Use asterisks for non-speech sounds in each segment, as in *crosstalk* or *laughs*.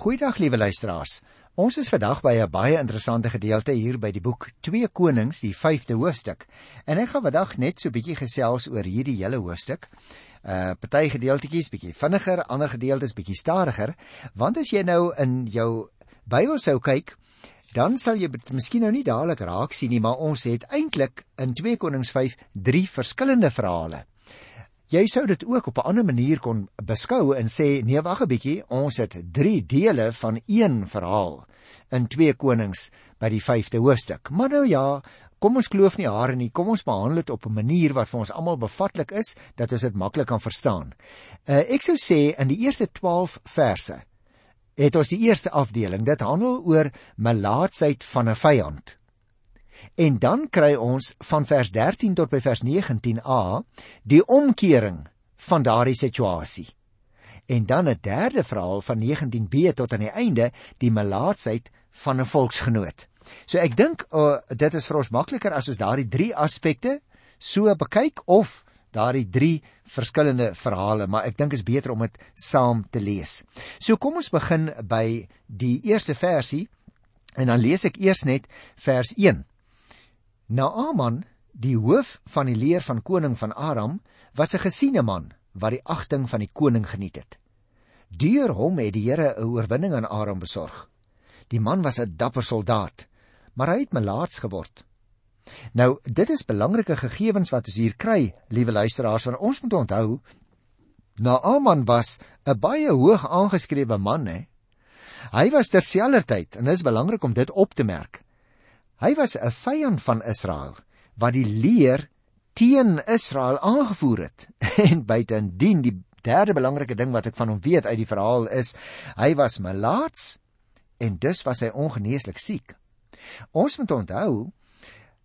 Goeiedag liewe luisteraars. Ons is vandag by 'n baie interessante gedeelte hier by die boek 2 Konings, die 5de hoofstuk. En ek gaan vandag net so 'n bietjie gesels oor hierdie hele hoofstuk. Uh party gedeeltetjies bietjie vinniger, ander gedeeltes bietjie stadiger, want as jy nou in jou Bybel sou kyk, dan sal jy miskien nou nie dadelik raak sien nie, maar ons het eintlik in 2 Konings 5 drie verskillende verhale. Jy sou dit ook op 'n ander manier kon beskou en sê nee wag 'n bietjie, ons het 3 dele van een verhaal in 2 Konings by die 5de hoofstuk. Maar nou ja, kom ons kloof nie hare nie. Kom ons behandel dit op 'n manier wat vir ons almal bevatlik is dat ons dit maklik kan verstaan. Uh, ek sou sê in die eerste 12 verse het ons die eerste afdeling. Dit handel oor melaatsheid van 'n vyand. En dan kry ons van vers 13 tot by vers 19a die omkering van daardie situasie. En dan 'n derde verhaal van 19b tot aan die einde, die melaatsheid van 'n volksgenoot. So ek dink uh, dit is vir ons makliker as ons daardie drie aspekte so bekyk of daardie drie verskillende verhale, maar ek dink is beter om dit saam te lees. So kom ons begin by die eerste versie en dan lees ek eers net vers Naaman, die hoof van die leer van koning van Aram, was 'n gesiene man wat die agting van die koning geniet het. Deur hom het die Here 'n oorwinning aan Aram besorg. Die man was 'n dapper soldaat, maar hy het melaats geword. Nou, dit is belangrike gegevens wat ons hier kry, liewe luisteraars, want ons moet onthou Naaman was 'n baie hoog aangeskrewe man, hè. Hy was terselfdertyd en dit is belangrik om dit op te merk. Hy was 'n vyand van Israel wat die leer teen Israel aangevoer het. *laughs* En buitendien die derde belangrike ding wat ek van hom weet uit die verhaal is hy was melaats en dus was hy ongeneeslik siek. Ons moet onthou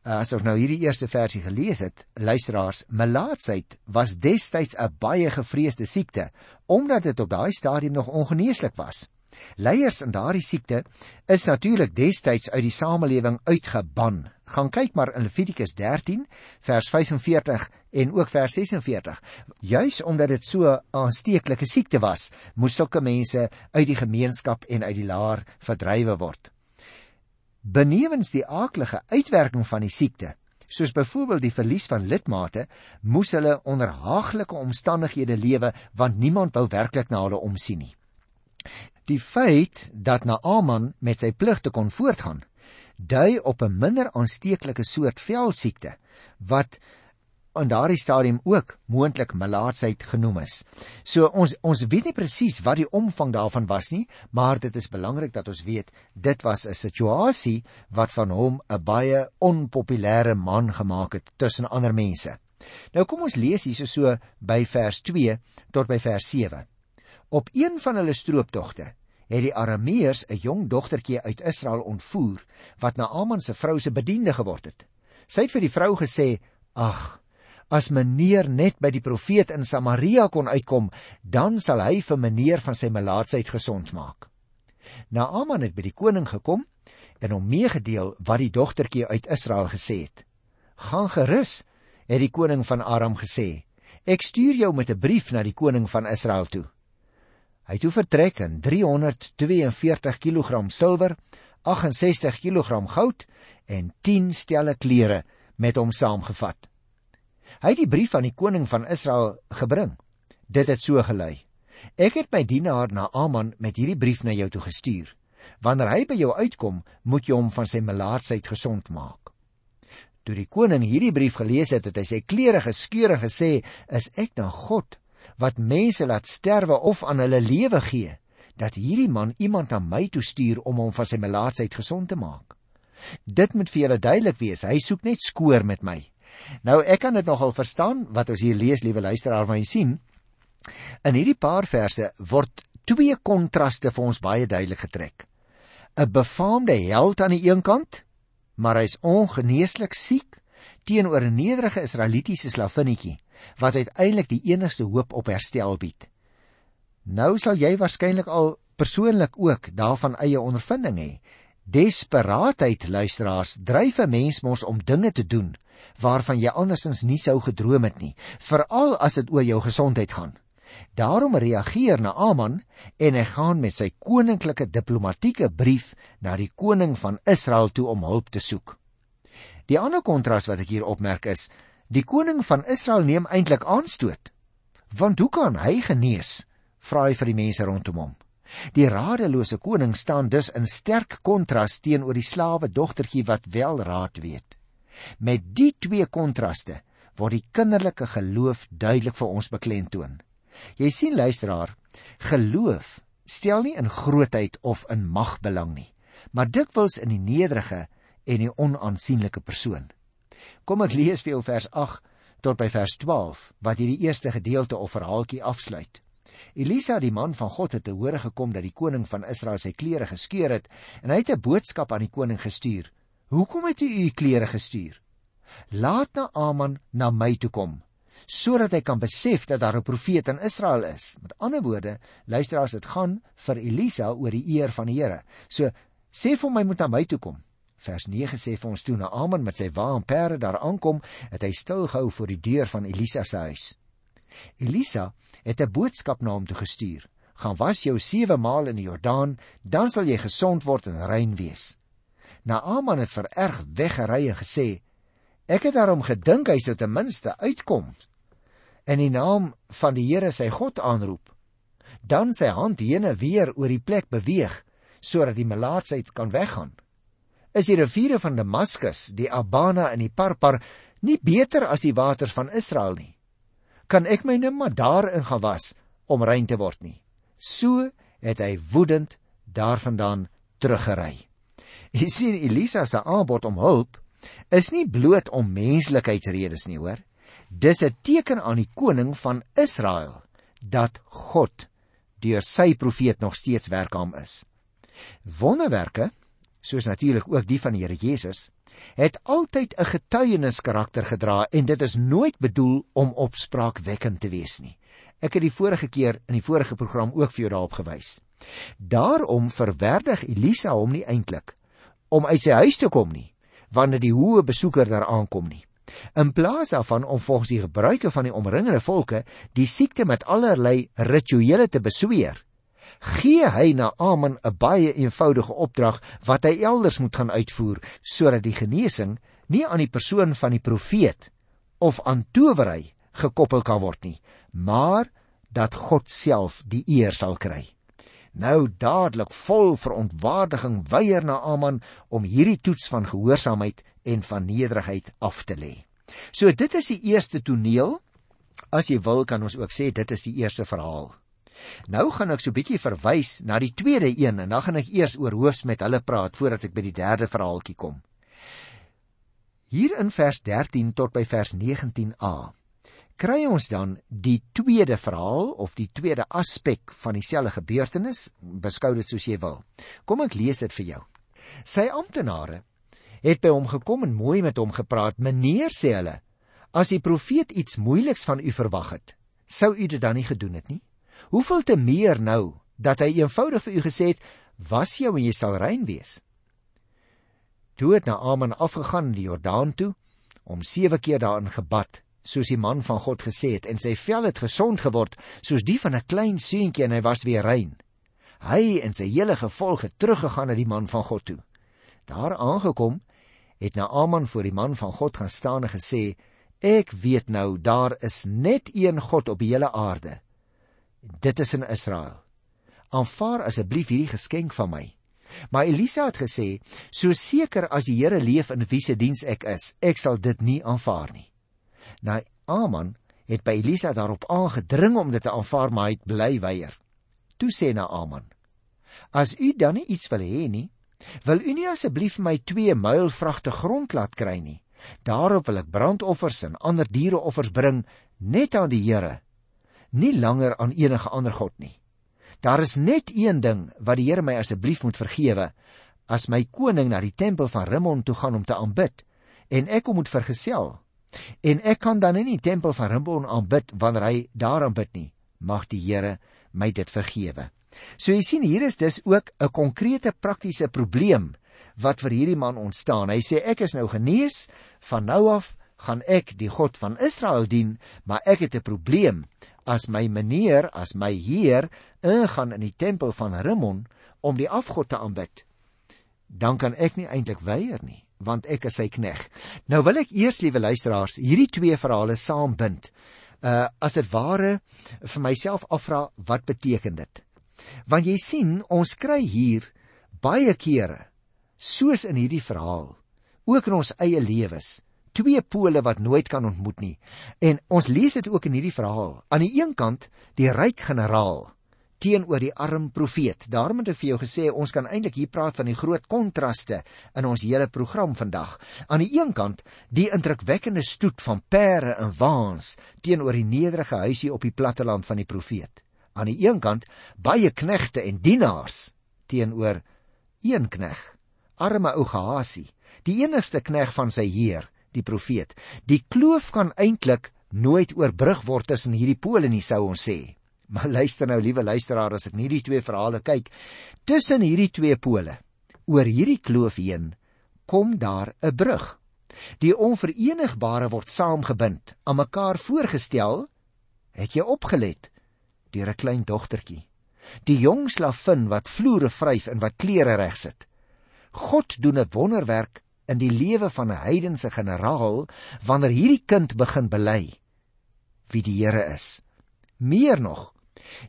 as ons nou hierdie eerste versie gelees het, luisteraars, melaatsheid was destyds 'n baie gevreesde siekte omdat dit op daai stadium nog ongeneeslik was. Leiers in daardie siekte is natuurlik destyds uit die samelewing uitgeban. Gaan kyk maar in Levitikus 13 vers 45 en ook vers 46. Juis omdat dit so 'n aansteeklike siekte was, moes sulke mense uit die gemeenskap en uit die laar verdrywe word. Benewens die aaklige uitwerking van die siekte, soos byvoorbeeld die verlies van lidmate, moes hulle onder haaglike omstandighede lewe want niemand wou werklik na hulle omsien nie. Die feit dat Naaman met sy pligte kon voortgaan, dui op 'n minder aansteeklike soort velsiekte wat in daardie stadium ook moontlik melaatsheid genoem is. So ons ons weet nie presies wat die omvang daarvan was nie, maar dit is belangrik dat ons weet dit was 'n situasie wat van hom 'n baie onpopulêre man gemaak het tussen ander mense. Nou kom ons lees hierso so by vers 2 tot by vers Op een van hulle strooptogte het die Arameërs 'n jong dogtertjie uit Israel ontvoer wat Naaman se vrou se bediende geword het. Sy het vir die vrou gesê: "Ag, as meneer net by die profeet in Samaria kon uitkom, dan sal hy vir meneer van sy melaatsheid gesond maak." Naaman het by die koning gekom en hom meegedeel wat die dogtertjie uit Israel gesê het. "Gaan gerus," het die koning van Aram gesê. "Ek stuur jou met 'n brief na die koning van Israel toe." Hy het toe vertrek in 342 kg silwer, 68 kg goud en 10 stelle klere met hom saamgevat. Hy het die brief aan die koning van Israel gebring. Dit het so gelei: Ek het my dienaar Naaman met hierdie brief na jou toe gestuur. Wanneer hy by jou uitkom, moet jy hom van sy melaatsheid gesond maak. Toe die koning hierdie brief gelees het, het hy sy klere geskeur en gesê: "Is ek dan God wat mense laat sterwe of aan hulle lewe gee, dat hierdie man iemand na my toe stuur om hom van sy melaatsheid gesond te maak. Dit moet vir julle duidelik wees, hy soek net skoor met my. Nou ek kan dit nogal verstaan wat ons hier lees, liewe luisteraar, maar jy sien, in hierdie paar verse word twee kontraste vir ons baie duidelik getrek. 'n Befaamde held aan die een kant, maar hy's ongeneeslik siek teenoor 'n nederige Israelitiese slavinnetjie wat uiteindelik die enigste hoop op herstel bied. Nou sal jy waarskynlik al persoonlik ook daarvan eie ondervinding hê. Desperaatheid, luisteraars, dryf 'n mens mos om dinge te doen waarvan jy andersins nie sou gedroom het nie, veral as dit oor jou gesondheid gaan. Daarom reageer Naaman en hy gaan met sy koninklike diplomatieke brief na die koning van Israel toe om hulp te soek. Die ander kontras wat ek hier opmerk is, die koning van Israel neem eintlik aanstoot. Want hoe kan hy genees? vra hy vir die mense rondom hom. Die radelose koning staan dus in sterk kontras teenoor die slawe dogtertjie wat wel raad weet. Met die twee kontraste word die kinderlike geloof duidelik vir ons beklemtoon. Jy sien luisteraar, geloof stel nie in grootheid of in mag belang nie, maar dikwels in die nederige en die onaansienlike persoon. Kom ek lees vir jou vers 8 tot by vers 12 wat hierdie eerste gedeelte of verhaaltjie afsluit. Elisa, die man van God, het te hore gekom dat die koning van Israel sy klere geskeur het en hy het 'n boodskap aan die koning gestuur. "Hoekom het u u klere gestuur? Laat Naaman na my toe kom, sodat hy kan besef dat daar 'n profeet in Israel is." Met ander woorde, luisteraars, dit gaan vir Elisa oor die eer van die Here. So sê vir hom hy moet na my toe kom. Vers 9 sê vir ons toe Naaman met sy wa en perde daar aankom, het hy stil gehou voor die deur van Elisa se huis. Elisa het 'n boodskap na hom toe gestuur: "Gaan was jou 7 maal in die Jordaan, dan sal jy gesond word en rein wees." Naaman het vererg weggery en gesê: "Ek het daarom gedink hy sou ten minste uitkom in die naam van die Here sy God aanroep, dan sy hand heen en weer oor die plek beweeg sodat die melaatsheid kan weggaan." Is die riviere van Damaskus, die Abana en die Parpar nie beter as die waters van Israel nie? kan ek my net maar daarin gaan was om rein te word nie. So het hy woedend daarvandaan teruggery. Jy sien Elisa se aanbod om hulp is nie bloot om menslikheidsredes nie, hoor. Dis 'n teken aan die koning van Israel dat God deur sy profeet nog steeds werksaam is. Wonderwerke, soos natuurlik ook die van die Here Jesus, het altyd 'n getuienis karakter gedra en dit is nooit bedoel om opspraakwekkend te wees nie. Ek het die vorige keer in die vorige program ook vir jou daarop gewys. Daarom verwerdig Elisa hom nie eintlik om uit sy huis te kom nie wanneer die hoë besoeker daar aankom nie. In plaas daarvan om volgens die gebruike van die omringende volke die siekte met allerlei rituele te besweer, gee hy na Aman 'n baie eenvoudige opdrag wat hy elders moet gaan uitvoer sodat die genesing nie aan die persoon van die profeet of aan towery gekoppel kan word nie, maar dat God self die eer sal kry. Nou dadelik vol verontwaardiging weier na Aman om hierdie toets van gehoorsaamheid en van nederigheid af te lê. So dit is die eerste toneel. As jy wil kan ons ook sê dit is die eerste verhaal. Nou gaan ek so 'n bietjie verwys na die tweede een en dan gaan ek eers oor hoofs met hulle praat voordat ek by die derde verhaaltjie kom. Hier in vers 13 tot by vers 19a kry ons dan die tweede verhaal of die tweede aspek van dieselfde gebeurtenis, beskou dit soos jy wil. Kom ek lees dit vir jou. Sy amptenare het by hom gekom en mooi met hom gepraat. Meneer sê hulle, as die profeet iets moeiliks van u verwag het, sou u dit dan nie gedoen het nie? Hoeveel te meer nou dat hy eenvoudig vir u gesê het: "Was jou en jy sal rein wees." Toe het Naaman afgegaan in die Jordaan toe om 7 keer daarin gebad, soos die man van God gesê het, en sy vel het gesond geword soos die van 'n klein seentjie en hy was weer rein. Hy en sy hele gevolg het teruggegaan na die man van God toe. Daar aangekom, het Naaman voor die man van God gaan staan en gesê: "Ek weet nou daar is net een God op die hele aarde dit is in Israel. Aanvaar asseblief hierdie geskenk van my. Maar Elisa het gesê, so seker as die Here leef in wie se diens ek is, ek sal dit nie aanvaar nie. Nou Aman het by Elisa daarop aangedring om dit te aanvaar, maar hy het bly weier. Toe sê na Aman: As u dan nie iets wil hê nie, wil u nie asseblief my twee muilvragte grond laat kry nie. Daarop wil ek brandoffers en ander diereoffers bring net aan die Here nie langer aan enige ander god nie. Daar is net een ding wat die Here my asseblief moet vergewe, as my koning na die tempel van Rimmon toe gaan om te aanbid en ek hom moet vergesel. En ek kan dan in die tempel van Rimmon aanbid wanneer hy daar aanbid nie. Mag die Here my dit vergewe. So jy sien hier is dus ook 'n konkrete praktiese probleem wat vir hierdie man ontstaan. Hy sê ek is nou genees van nou af gaan ek die God van Israel dien, maar ek het 'n probleem as my meneer, as my heer ingaan in die tempel van Rimmon om die afgod te aanbid, dan kan ek nie eintlik weier nie, want ek is sy knegg. Nou wil ek eers, liewe luisteraars, hierdie twee verhale saambind. Uh as dit ware vir myself afvra wat beteken dit? Want jy sien, ons kry hier baie kere soos in hierdie verhaal, ook in ons eie lewens, twee pole wat nooit kan ontmoet nie. En ons lees dit ook in hierdie verhaal. Aan die een kant die ryk generaal teenoor die arm profeet. Daarom het ek vir jou gesê ons kan eintlik hier praat van die groot kontraste in ons hele program vandag. Aan die een kant die indrukwekkende stoet van pere en waans teenoor die nederige huisie op die platteland van die profeet. Aan die een kant baie knegte en dienaars teenoor een knegg, arme ou Gehasie, die enigste knegg van sy heer die profeet. Die kloof kan eintlik nooit oorbrug word tussen hierdie pole nie sou ons sê. Maar luister nou liewe luisteraar as ek hierdie twee verhale kyk, tussen hierdie twee pole, oor hierdie kloof heen, kom daar 'n brug. Die onverenigbare word saamgebind, aan mekaar voorgestel. Het jy opgelet? Deur 'n klein dogtertjie. Die jong slavin wat vloere vryf en wat klere regsit. God doen 'n wonderwerk in die lewe van 'n heidense generaal wanneer hierdie kind begin bely wie die Here is. Meer nog,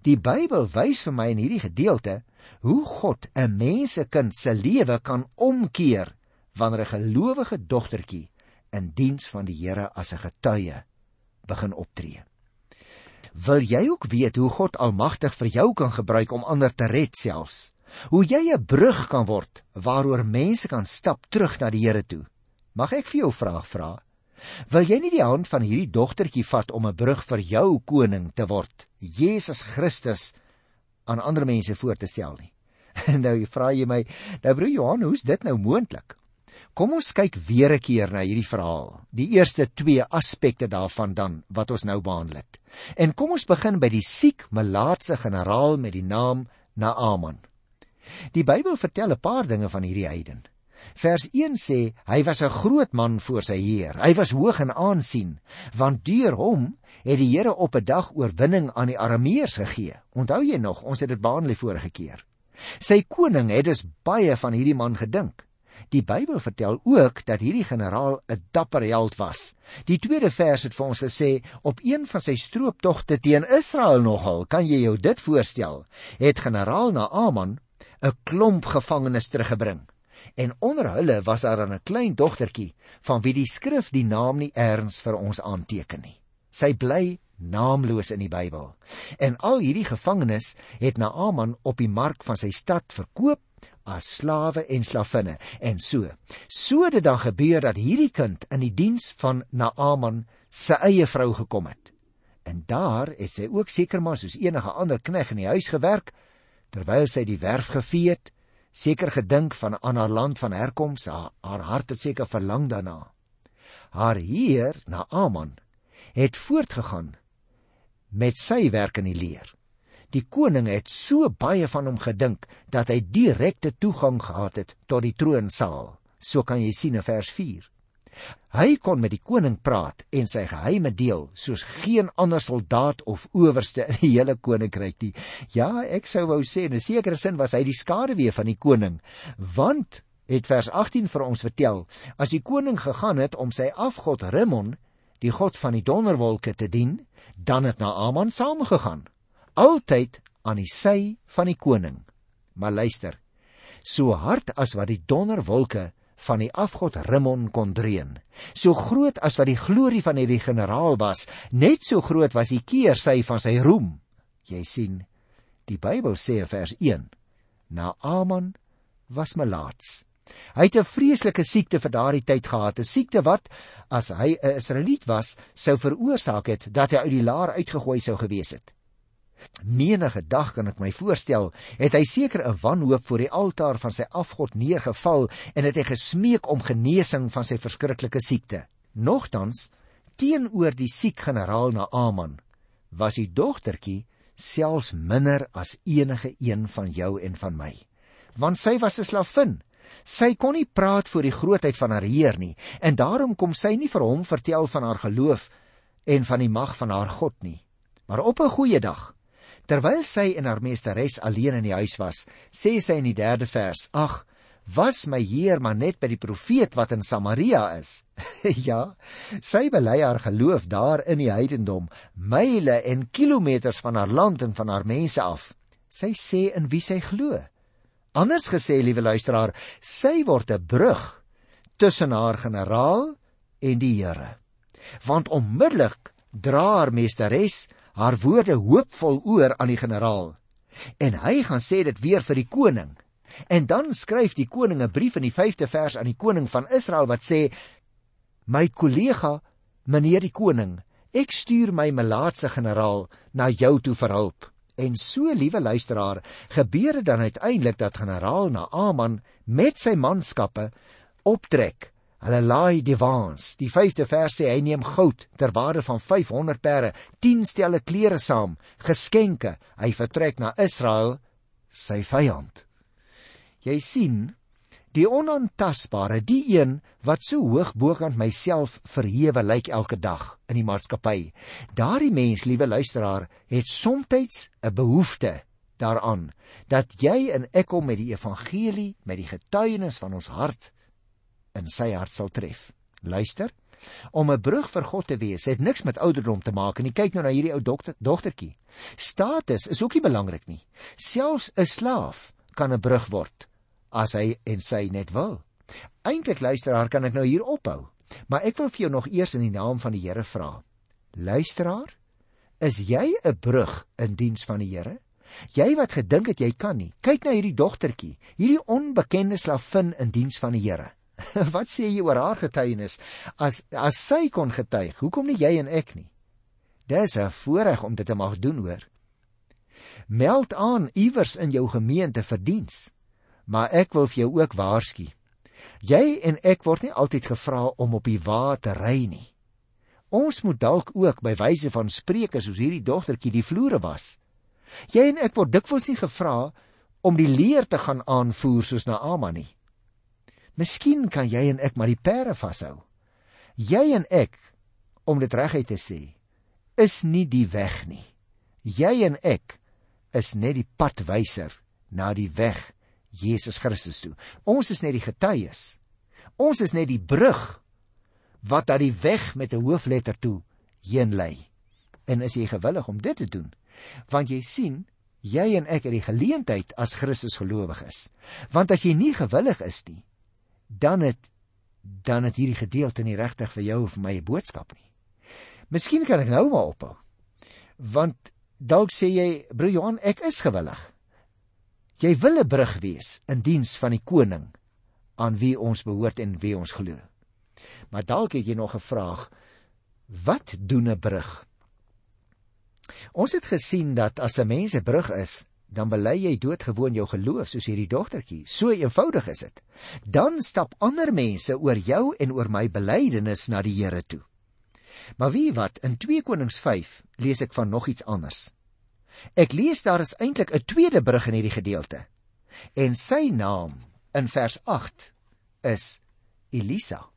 die Bybel wys vir my in hierdie gedeelte hoe God 'n mensekind se lewe kan omkeer wanneer 'n gelowige dogtertjie in diens van die Here as 'n getuie begin optree. Wil jy ook weet hoe God almagtig vir jou kan gebruik om ander te red selfs? Hoe jy 'n brug kan word waaroor mense kan stap terug na die Here toe. Mag ek vir jou 'n vraag vra? Wil jy nie die hand van hierdie dogtertjie vat om 'n brug vir jou koning te word, Jesus Christus, aan ander mense voor te stel nie? *laughs* nou vra jy my, nou broer Johan, hoe's dit nou moontlik? Kom ons kyk weer 'n keer na hierdie verhaal. Die eerste twee aspekte daarvan dan wat ons nou behandel het. En kom ons begin by die siek melaatse generaal met die naam Naaman. Die Bybel vertel 'n paar dinge van hierdie heiden. Vers 1 sê hy was 'n groot man voor sy Heer. Hy was hoog in aansien, want deur hom het die Here op 'n dag oorwinning aan die Arameërs gegee. Onthou jy nog, ons het dit behandel die vorige keer. Sy koning het dus baie van hierdie man gedink. Die Bybel vertel ook dat hierdie generaal 'n dapper held was. Die tweede vers het vir ons gesê op een van sy strooptogte teen Israel nogal, kan jy jou dit voorstel, het generaal Naaman 'n klomp gevangenes teruggebring. En onder hulle was daar 'n klein dogtertjie van wie die skrif die naam nie eers vir ons aanteken nie. Sy bly naamloos in die Bybel. En al hierdie gevangenes het Naaman op die mark van sy stad verkoop as slawe en slavinne. En so, so het dit dan gebeur dat hierdie kind in die diens van Naaman se eie vrou gekom het. En daar het sy ook seker maar soos enige ander knegg in die huis gewerk terwyl sy die werf gevee het, seker gedink van 'n ander land van herkoms, haar, haar hart het seker verlang daarna. Haar heer, Naaman, het voortgegaan met sy werk in die leer. Die koning het so baie van hom gedink dat hy direkte toegang gehad het tot die troonsaal. So kan jy sien in vers Hy kon met die koning praat en sy geheime deel soos geen ander soldaat of owerste in die hele koninkryk nie. Ja, ek sou wou sê in 'n sekere sin was hy die skaduwee van die koning, want het vers 18 vir ons vertel, as die koning gegaan het om sy afgod Rimmon, die god van die donderwolke te dien, dan het Naaman saamgegaan, altyd aan die sy van die koning. Maar luister, so hard as wat die donderwolke van die afgod Rimmon kon dreun. So groot as wat die glorie van hierdie generaal was, net so groot was die keersy van sy roem. Jy sien, die Bybel sê vers 1: Naaman was melaats. Hy het 'n vreeslike siekte vir daardie tyd gehad, 'n siekte wat as hy 'n Israeliet was, sou veroorsaak het dat hy uit die laar uitgegooi sou gewees het. Menige dag kan ek my voorstel, het hy seker 'n wanhoop voor die altaar van sy afgod neergeval en het hy gesmeek om genesing van sy verskriklike siekte. Nogtans, teenoor die siek generaal Naaman, was die dogtertjie selfs minder as enige een van jou en van my. Want sy was 'n slavin. Sy kon nie praat voor die grootheid van haar heer nie en daarom kom sy nie vir hom vertel van haar geloof en van die mag van haar God nie. Maar op 'n goeie dag, terwyl sy en haar meesteres alleen in die huis was, sê sy in die 3de vers: "Ag, was my heer maar net by die profeet wat in Samaria is." *laughs* ja, sy bely haar geloof daar in die heidendom, myle en kilometers van haar land en van haar mense af. Sy sê in wie sy glo. Anders gesê, liewe luisteraar, sy word 'n brug tussen haar generaal en die Here. Want onmiddellik dra haar meesteres haar woorde hoopvol oor aan die generaal. En hy gaan sê dit weer vir die koning. En dan skryf die koning 'n brief in die 5de vers aan die koning van Israel wat sê: "My kollega, meneer die koning, ek stuur my melaatse generaal na jou toe vir hulp." En so, liewe luisteraar, gebeur dit dan uiteindelik dat generaal Naaman met sy manskappe optrek Hulle laai divans. Die 5de vers sê hy neem goud ter waarde van 500 perde, 10 stelle klere saam, geskenke. Hy vertrek na Israel, sy vyand. Jy sien, die onaantastbare, die een wat so hoog bokant myself verhewe lyk elke dag in die maatskappy. Daardie mens, liewe luisteraar, het soms 'n behoefte daaraan dat jy en ek hom met die evangelie, met die getuienis van ons hart in sy hart sal tref. Luister, om 'n brug vir God te wees, het niks met ouderdom te maak nie. Kyk nou na hierdie ou dokter, dogtertjie. Status is ook nie belangrik nie. Selfs 'n slaaf kan 'n brug word as hy en sy net wil. Eintlik luisteraar, kan ek nou hier ophou, maar ek wil vir jou nog eers in die naam van die Here vra. Luisteraar, is jy 'n brug in diens van die Here? Jy wat gedink het jy kan nie. Kyk na hierdie dogtertjie, hierdie onbekende slavin in diens van die Here. *laughs* Wat sê jy oor haar getuienis? As as sy kon getuig, hoekom nie jy en ek nie? Dis 'n voorreg om dit te mag doen, hoor. Meld aan iewers in jou gemeente vir diens. Maar ek wil vir jou ook waarsku. Jy en ek word nie altyd gevra om op die wa te ry nie. Ons moet dalk ook by wyse van spreuke soos hierdie dogtertjie die vloere was. Jy en ek word dikwels nie gevra om die leer te gaan aanvoer soos Naaman nie. Miskien kan jy en ek maar die pere vashou. Jy en ek, om dit reguit te sê, is nie die weg nie. Jy en ek is net die padwyser na die weg Jesus Christus toe. Ons is net die getuies. Ons is net die brug wat dat die weg met 'n hoofletter toe heen lei. En is jy gewillig om dit te doen? Want jy sien, jy en ek het die geleentheid as Christus gelowig is. Want as jy nie gewillig is nie, dan het dan het hierdie gedeelte nie regtig vir jou of vir my 'n boodskap nie. Miskien kan ek nou maar ophou. Want dalk sê jy, broer Johan, ek is gewillig. Jy wil 'n brug wees in diens van die koning aan wie ons behoort en wie ons glo. Maar dalk het jy nog 'n vraag. Wat doen 'n brug? Ons het gesien dat as 'n mens 'n brug is, dan bely jy doodgewoon jou geloof soos hierdie dogtertjie. So eenvoudig is dit. Dan stap ander mense oor jou en oor my belydenis na die Here toe. Maar wie wat in 2 Konings 5 lees ek van nog iets anders. Ek lees daar is eintlik 'n tweede brug in hierdie gedeelte. En sy naam in vers 8 is Elisa.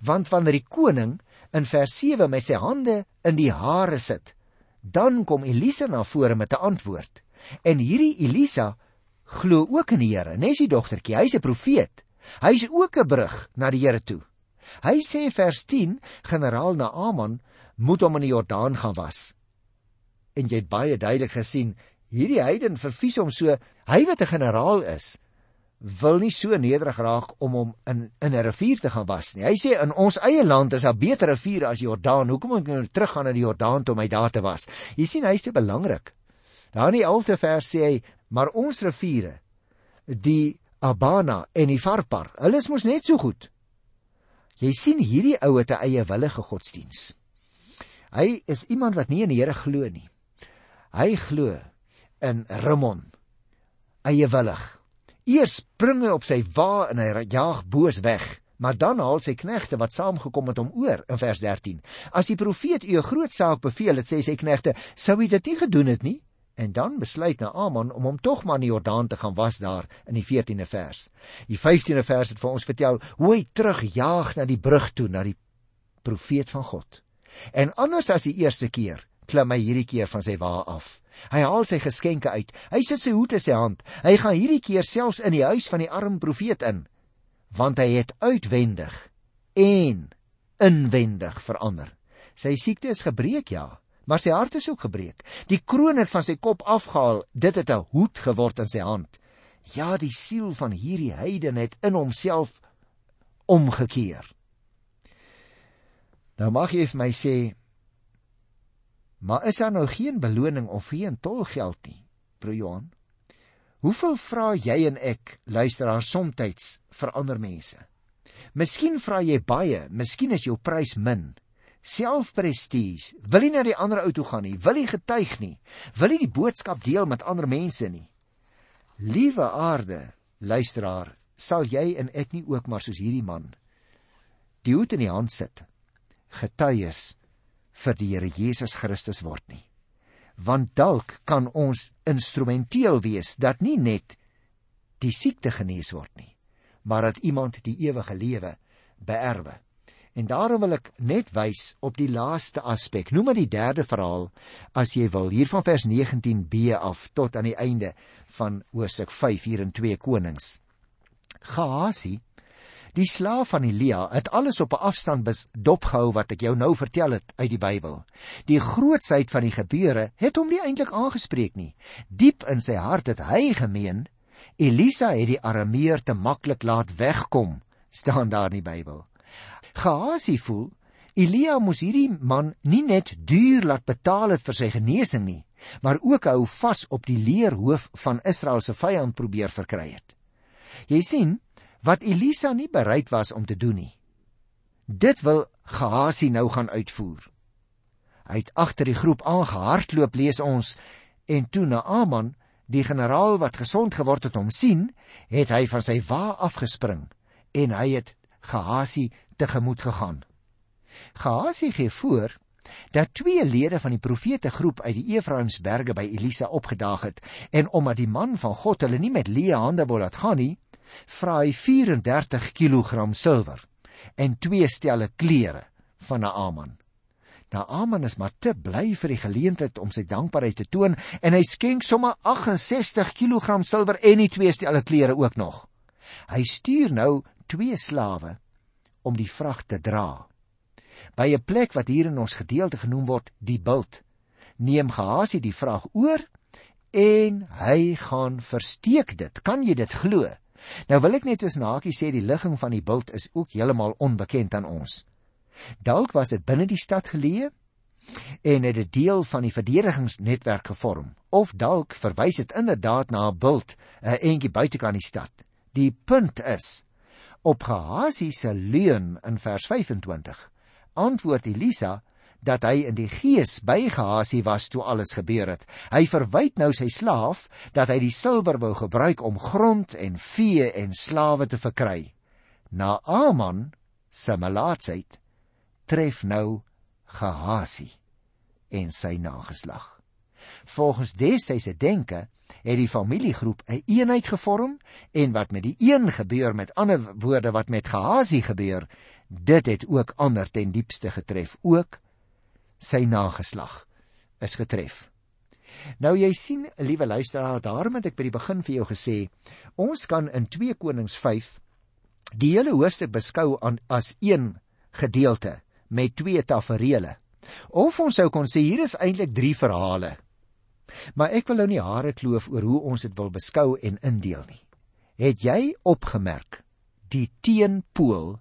Want wanneer die koning in vers 7 met sy hande in die hare sit, dan kom Elisa na vore met 'n antwoord. En hierdie Elisa glo ook in die Here, nes die dogtertjie. Hy's 'n profeet. Hy's ook 'n brug na die Here toe. Hy sê vers 10, generaal Naaman moet hom in die Jordaan gaan was. En jy het baie duidelik gesien, hierdie heiden vervies hom so, hy wat 'n generaal is, wil nie so nederig raak om hom in in 'n rivier te gaan was nie. Hy sê in ons eie land is daar beter riviere as Jordaan. Hoekom moet ek nou teruggaan na die Jordaan om my daar te was? Jy sien hy's te belangrik. Daar in die 11de vers sê hy, maar ons riviere, die Abana en die Farpar, hulle is mos net so goed. Jy sien hierdie ou het 'n eie willige godsdiens. Hy is iemand wat nie in die Here glo nie. Hy glo in Rimmon. Eie willig. Eers spring hy op sy wa en hy jaag boos weg. Maar dan haal sy knegte wat saamgekom het om oor in vers 13. As die profeet u 'n groot saak beveel het, sê sy knegte, sou hy dit nie gedoen het nie? En dan besluit Naaman om hom tog maar in die Jordaan te gaan was daar in die 14de vers. Die 15de vers het vir ons vertel hoe hy terugjaag na die brug toe na die profeet van God. En anders as die eerste keer, klim hy hierdie keer van sy wa af. Hy haal sy geskenke uit. Hy sit sy hoed in sy hand. Hy gaan hierdie keer selfs in die huis van die arm profeet in, want hy het uitwendig en inwendig verander. Sy siekte is gebreek ja, maar sy hart is ook gebreek. Die kroon het van sy kop afgehaal. Dit het 'n hoed geword in sy hand. Ja, die siel van hierdie heiden het in homself omgekeer. Nou mag jy vir my sê, maar is daar nou geen beloning of geen tolgeld nie, broer Johan? Hoeveel vra jy en ek, luisteraar, soms vir ander mense? Miskien vra jy baie, miskien is jou prys min. Selfprestige. Wil jy na die ander ou toe gaan nie? Wil jy getuig nie? Wil jy die boodskap deel met ander mense nie? Liewe aarde, luisteraar, sal jy en ek nie ook maar soos hierdie man die hoed in die hand sit getuies vir die Here Jesus Christus word nie want dalk kan ons instrumenteel wees dat nie net die siekte genees word nie maar dat iemand die ewige lewe beerwe en daarom wil ek net wys op die laaste aspek noem maar die derde verhaal as jy wil hier van vers 19b af tot aan die einde van Hosea 5 hier in 2 Konings Gehasie, die slaaf van Elia, het alles op 'n afstand dopgehou wat ek jou nou vertel het uit die Bybel. Die grootsheid van die gebeure het hom nie eintlik aangespreek nie. Diep in sy hart het hy gemeen Elisa het die Arameer te maklik laat wegkom, staan daar in die Bybel. Gehasie voel Elia moes hierdie man nie net duur laat betaal het vir sy genesing nie, maar ook hou vas op die leerhoof van Israel se vyand probeer verkry het. Jy sien wat Elisa nie bereid was om te doen nie. Dit wil Gehasie nou gaan uitvoer. Hy het agter die groep aangehardloop lees ons en toe Naaman, die generaal wat gesond geword het om sien, het hy van sy wa afgespring en hy het Gehasie tegemoet gegaan. Gehasie gee voor dat twee lede van die profete groep uit die Efraimsberge by Elisa opgedaag het en omdat die man van God hulle nie met leë hande wou laat gaan nie, vra hy 34 kg silwer en twee stelle klere van Naaman. Naaman is maar te bly vir die geleentheid om sy dankbaarheid te toon en hy skenk sommer 68 kg silwer en die twee stelle klere ook nog. Hy stuur nou twee slawe om die vrag te dra. By 'n plek wat hier in ons gedeelte genoem word, die bult, neem Gehasie die vrag oor en hy gaan versteek dit. Kan jy dit glo? Nou wil ek net eens nakie sê die ligging van die bult is ook heeltemal onbekend aan ons. Dalk was dit binne die stad geleë en het 'n deel van die verdedigingsnetwerk gevorm of dalk verwys dit inderdaad na 'n bult 'n entjie buitekant die stad. Die punt is op Gehasie se leuen in vers 25 antwoord Elisa dat hy in die gees by Gehasie was toe alles gebeur het. Hy verwyd nou sy slaaf dat hy die silwer wou gebruik om grond en vee en slawe te verkry. Na Aman se malaatsheid tref nou Gehasie en sy nageslag. Volgens Dessy se denke het die familiegroep 'n een eenheid gevorm en wat met die een gebeur met ander woorde wat met Gehasie gebeur, dit het ook ander ten diepste getref ook sy nageslag is getref. Nou jy sien, liewe luisteraar, daarom het ek by die begin vir jou gesê, ons kan in 2 Konings 5 die hele hoofstuk beskou aan as een gedeelte met twee tafereele. Of ons sou kon sê hier is eintlik 3 verhale. Maar ek wil nou nie hare kloof oor hoe ons dit wil beskou en indeel nie. Het jy opgemerk die teenpool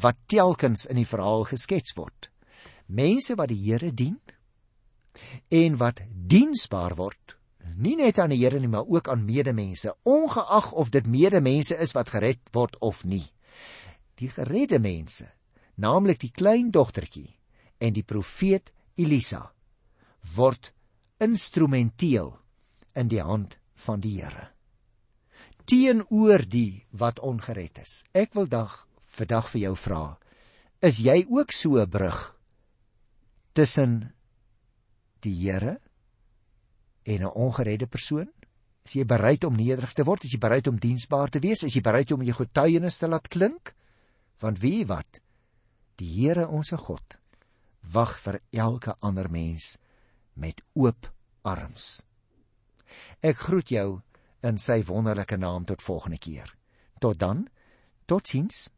wat telkens in die verhaal geskets word? mense wat die Here dien en wat diensbaar word nie net aan die Here nie maar ook aan medemense ongeag of dit medemense is wat gered word of nie die geredde mense naamlik die klein dogtertjie en die profeet Elisa word instrumenteel in die hand van die Here teenoor die wat ongered is ek wil dag vir dag vir jou vra is jy ook so 'n brug tussen die Here en 'n ongeredde persoon? Is jy bereid om nederig te word? Is jy bereid om diensbaar te wees? Is jy bereid om jou getuienis te laat klink? Want wie wat? Die Here onsse God wag vir elke ander mens met oop arms. Ek groet jou in sy wonderlike naam tot volgende keer. Tot dan. Totsiens.